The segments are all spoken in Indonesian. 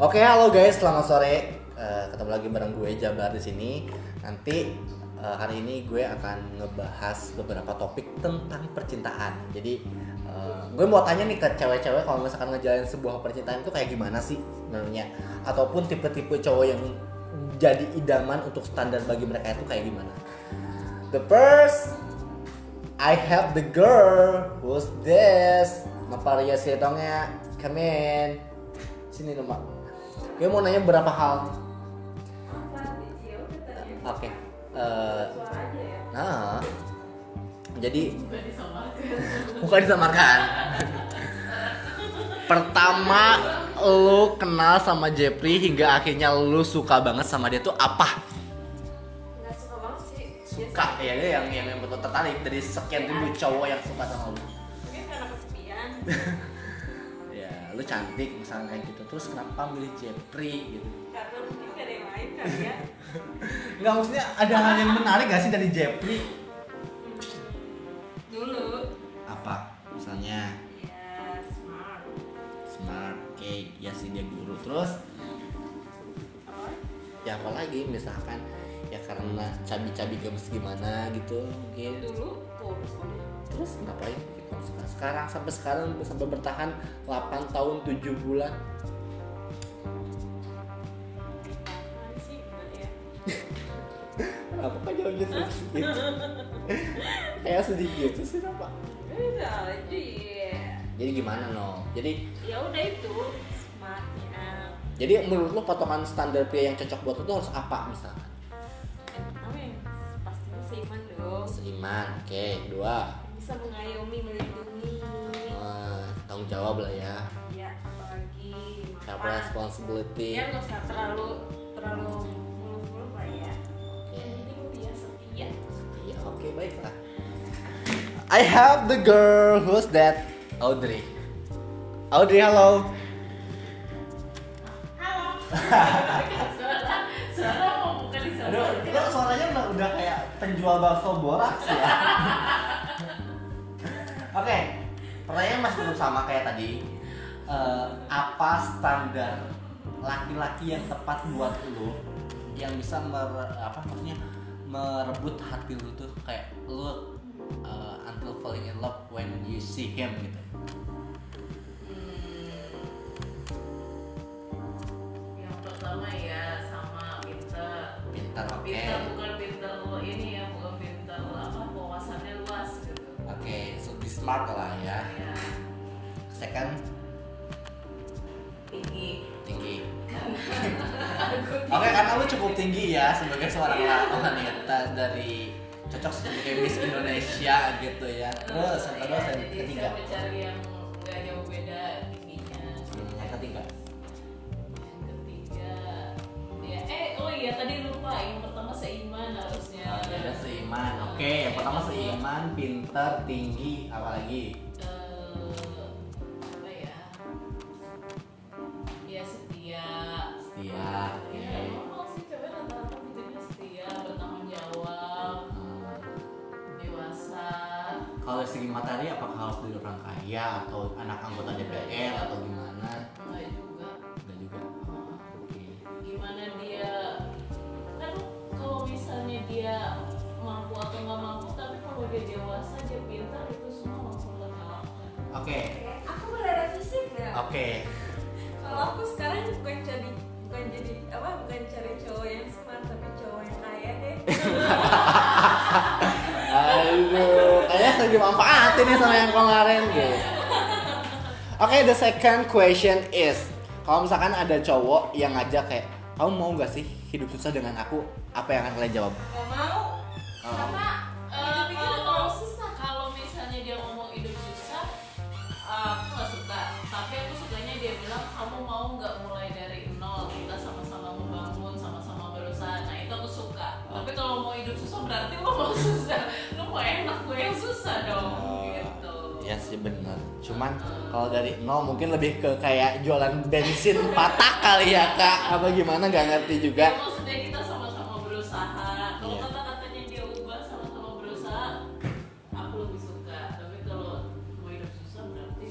Oke, halo guys, selamat sore. Eh, ketemu lagi bareng gue Jabar di sini. Nanti eh, hari ini gue akan ngebahas beberapa topik tentang percintaan. Jadi eh, gue mau tanya nih ke cewek-cewek kalau misalkan ngejalanin sebuah percintaan itu kayak gimana sih sebenarnya? Ataupun tipe-tipe cowok yang jadi idaman untuk standar bagi mereka itu kayak gimana? The first I have the girl. Who's this? Maparia Setongnya. Come in. Sini dong, Gue mau nanya beberapa hal. Oke. Eh, nah. Jadi bukan disamarkan. Pertama lu kenal sama Jeffrey hingga akhirnya lu suka banget sama dia tuh apa? Nggak suka banget sih. Suka ya dia yang yang yang betul tertarik dari sekian ribu cowok yang suka sama lu. Mungkin karena kesepian. lu cantik misalnya kayak gitu. Terus kenapa milih Jeffrey gitu? Karena mungkin gak ada yang lain kali ya. nggak maksudnya ada hal yang menarik gak sih dari Jeffrey Dulu. apa? Misalnya? Ya smart. smart oke. Ya sih dia guru. Terus? Apa? ya apa lagi? Misalkan ya karena cabi-cabi gemes gimana gitu mungkin. Dulu kurus terus ngapain gitu? Sekarang, sekarang sampai sekarang sampai bertahan 8 tahun 7 bulan. Apa kan jawabnya sedih gitu kayak sedih gitu sih apa Udah aja ya. jadi gimana no? Jadi Ya udah itu smartnya. Jadi menurut lo potongan standar pria yang cocok buat lo tuh harus apa misalkan? Seiman dong. Seiman, oke. Dua, Bisa mengayomi, melindungi. eh, tanggung jawab lah ya. Ya apalagi Self responsibility. Ya nggak usah terlalu terlalu muluk-muluk lah ya. Oke. Yang penting dia setia. Oke baiklah. I have the girl who's that? Audrey. Audrey, halo. Halo. suara suara mau buka di sana. Penjual bakso boraks ya. Oke, pertanyaan masih tetap sama kayak tadi. Eh, apa standar laki-laki yang tepat buat lo yang bisa mer, apa maksudnya merebut hati lo tuh kayak lo eh, until falling in love when you see him gitu. Smart lah ya. Ya, Second, tinggi. tinggi. Oke, karena lu cukup tinggi ya sebagai seorang Iya. wanita dari cocok sebagai Miss Indonesia gitu ya. Terus yang kedua, ya, yang jadi ketiga. yang nggak jauh beda tingginya. Yang ketiga. Yang ketiga, ya eh oh iya tadi lupa yang harusnya. Beda seiman. Oke, yang pertama seiman, pinter, tinggi, apa lagi? Eh, apa ya? Ya setia. Setia. Oke. Ya normal sih cewek rata-rata butuhnya setia, bertanggung jawab, Hmm, dewasa. Kalau dari segi materi apakah harus dari orang kaya atau anak anggota DPR atau dimanfaatin nih sama yang kemarin gitu. Oke, the second question is, kalau misalkan ada cowok yang ngajak kayak, kamu mau gak sih hidup susah dengan aku? Apa yang akan kalian jawab? Gak mau. Oh. Karena Eh, hidup ini udah kalau terlalu susah. kalau misalnya dia ngomong hidup susah, aku nggak suka. Tapi aku sukanya dia bilang kamu mau nggak mulai dari nol, kita sama-sama membangun, sama-sama berusaha. Nah itu aku suka. Tapi kalau mau hidup susah berarti lo mau susah, lo mau enak gue yang susah dong, gitu. Ya sih bener. Cuman kalau dari nol mungkin lebih ke kayak jualan bensin patah kali ya kak. Apa gimana nggak ngerti juga. Ya, maksudnya kita sama-sama berusaha. Kalau Iya. kata-katanya dia ubah sama-sama berusaha, aku lebih suka. Tapi kalau mau hidup susah berarti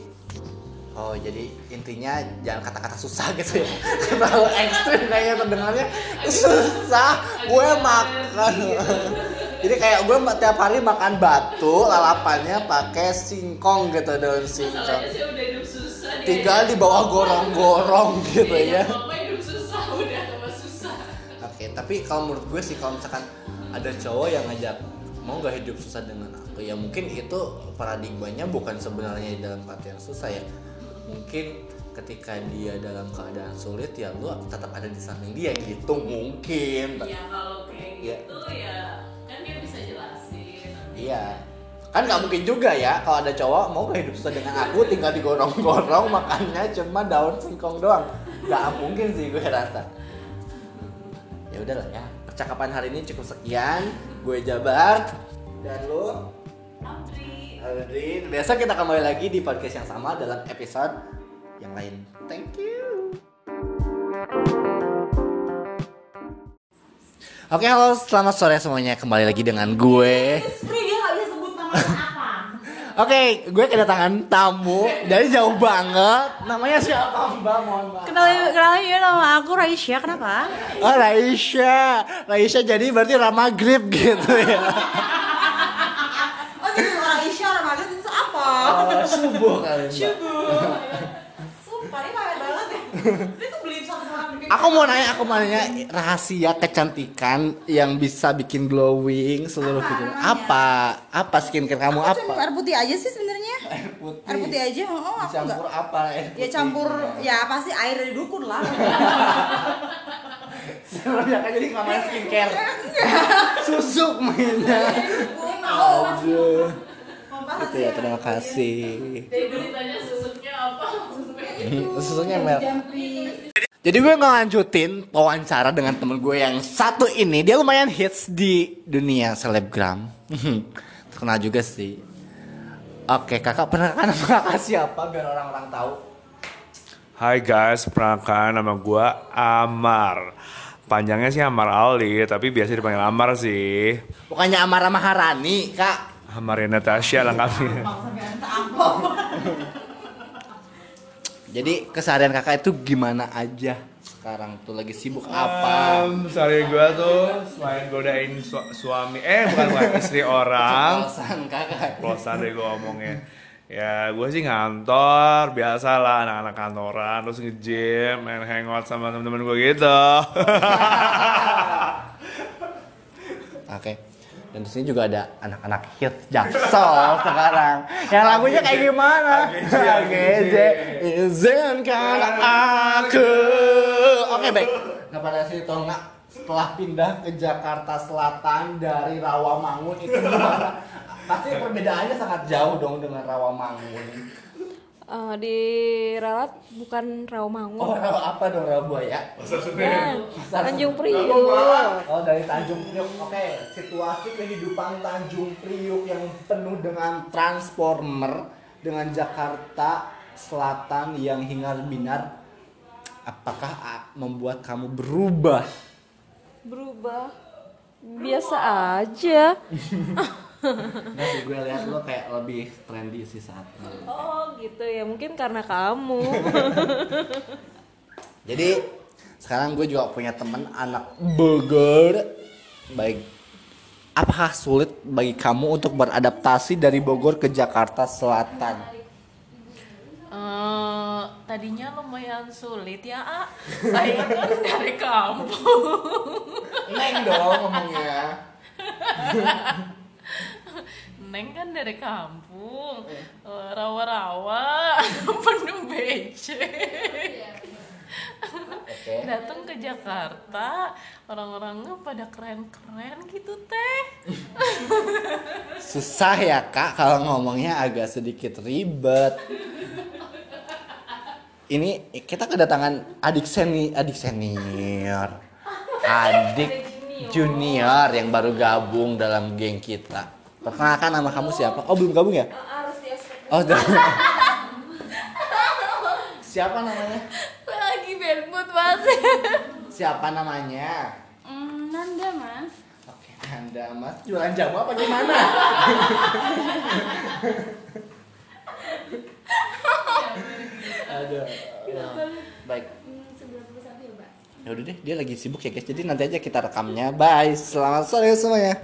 Oh jadi intinya jangan kata-kata susah gitu ya Terlalu ekstrim kayaknya terdengarnya Susah gue makan Jadi kayak gue tiap hari makan batu lalapannya pakai singkong gitu daun singkong Masalahnya sih udah hidup susah dia. Tinggal di bawah gorong-gorong gitu Iya, ya Mama hidup susah udah susah. Oke tapi kalau menurut gue sih kalau misalkan ada cowok yang ngajak mau gak hidup susah dengan aku ya mungkin itu paradigmanya bukan sebenarnya dalam artian susah ya mungkin ketika dia dalam keadaan sulit ya lu tetap ada di samping dia gitu mungkin Ya kalau kayak Iya. gitu ya iya. Kan nggak mungkin juga ya kalau ada cowok mau gak hidup dengan aku tinggal digorong-gorong makannya cuma daun singkong doang. Nggak mungkin sih gue rasa. Ya udahlah ya percakapan hari ini cukup sekian. Gue Jabar. Dan lu Andri. Aldrin biasa kita kembali lagi di podcast yang sama dalam episode yang lain. Thank you. Oke halo. Selamat sore semuanya. Kembali lagi dengan gue Oke, gue kedatangan tamu dari jauh banget. Namanya siapa Mbak? Mohon maaf. Kenalin, kenalin ya nama aku Raisya, kenapa? Oh Raisya, Raisya jadi berarti Rama Grip gitu ya. Oh jadi Raisya, orang maghrib itu apa? Oh, subuh kali Mbak. Subuh Sumpah, ini banget ya Ini tuh beli satu orang bikin Aku mau nanya, aku mau nanya rahasia kecantikan yang bisa bikin glowing seluruh Apa tubuh. namanya? Apa? Apa skincare kamu Aku apa? air putih aja sih sebenarnya Air putih. Air putih aja, oh, oh aku enggak apa? Air Ya putih? campur, ya pasti air dari dukun lah Sebenarnya kan jadi main skincare. Susuk mainnya. Kompas Itu ya, terima kasih. Dari dulu ditanya susuknya apa? Susuknya mel. Jadi gue ngelanjutin wawancara dengan temen gue yang satu ini Dia lumayan hits di dunia selebgram Terkenal juga sih Oke kakak perkenalkan nama kakak siapa biar orang-orang tahu Hai guys, perkenalkan nama gua Amar. Panjangnya sih Amar Aldi, tapi biasa dipanggil Amar sih. Bukannya Amara Maharani kak Amar Natasha lengkapnya. Jadi keseharian kakak itu gimana aja sekarang tuh lagi sibuk apa? Um, sorry gua tuh selain godain su- suami, eh bukan bukan istri orang. Alasan kakak Plosan deh gua ngomongnya. Ya gue sih ngantor, biasa lah anak-anak kantoran, terus nge-gym, main hangout sama temen-temen gue gitu. Oke. Dan di sini juga ada anak-anak hits Jaksel sekarang. Yang lagunya kayak gimana? AGJ izinkan aku. Oke baik. Nah pada sini tau nggak setelah pindah ke Jakarta Selatan dari Rawamangun itu gimana? Pasti perbedaannya sangat jauh dong dengan Rawamangun. Eh, di Ralat bukan Rawamangun. Oh rawa apa dong rawa buaya? Bukan. Tanjung Priok. Oh dari Tanjung Priok. Oke, situasi kehidupan Tanjung Priok yang penuh dengan transformer dengan Jakarta Selatan yang hingar binar. Apakah ah, membuat kamu berubah? Berubah. Biasa aja. Nah, gue lihat lo kayak lebih trendy sih saat ini. Oh gitu ya mungkin karena kamu. Jadi sekarang gue juga punya temen anak Bogor. Baik, apakah sulit bagi kamu untuk beradaptasi dari Bogor ke Jakarta Selatan? Eh, tadinya lumayan sulit ya, A. Saya kan dari kampung. Neng dong ngomongnya. Neng kan dari kampung. Eh, Rawa-rawa, penuh becek. Oke. Datang ke Jakarta, orang-orangnya pada keren-keren gitu teh. Susah ya kak kalau ngomongnya agak sedikit ribet. Ini kita kedatangan adik seni, adik senior, adik junior yang baru gabung dalam geng kita. Perkenalkan nama kamu siapa? Oh belum gabung ya? Harus dia Oh udah. siapa namanya? Lagi belbut mas. Siapa namanya? Hmm, Nanda mas. Oke, Anda Mas jualan jamu apa gimana? Aduh. Baik. Hmm, 91 ya. Ya udah deh, dia lagi sibuk ya guys. Jadi nanti aja kita rekamnya. Bye. Selamat sore semuanya.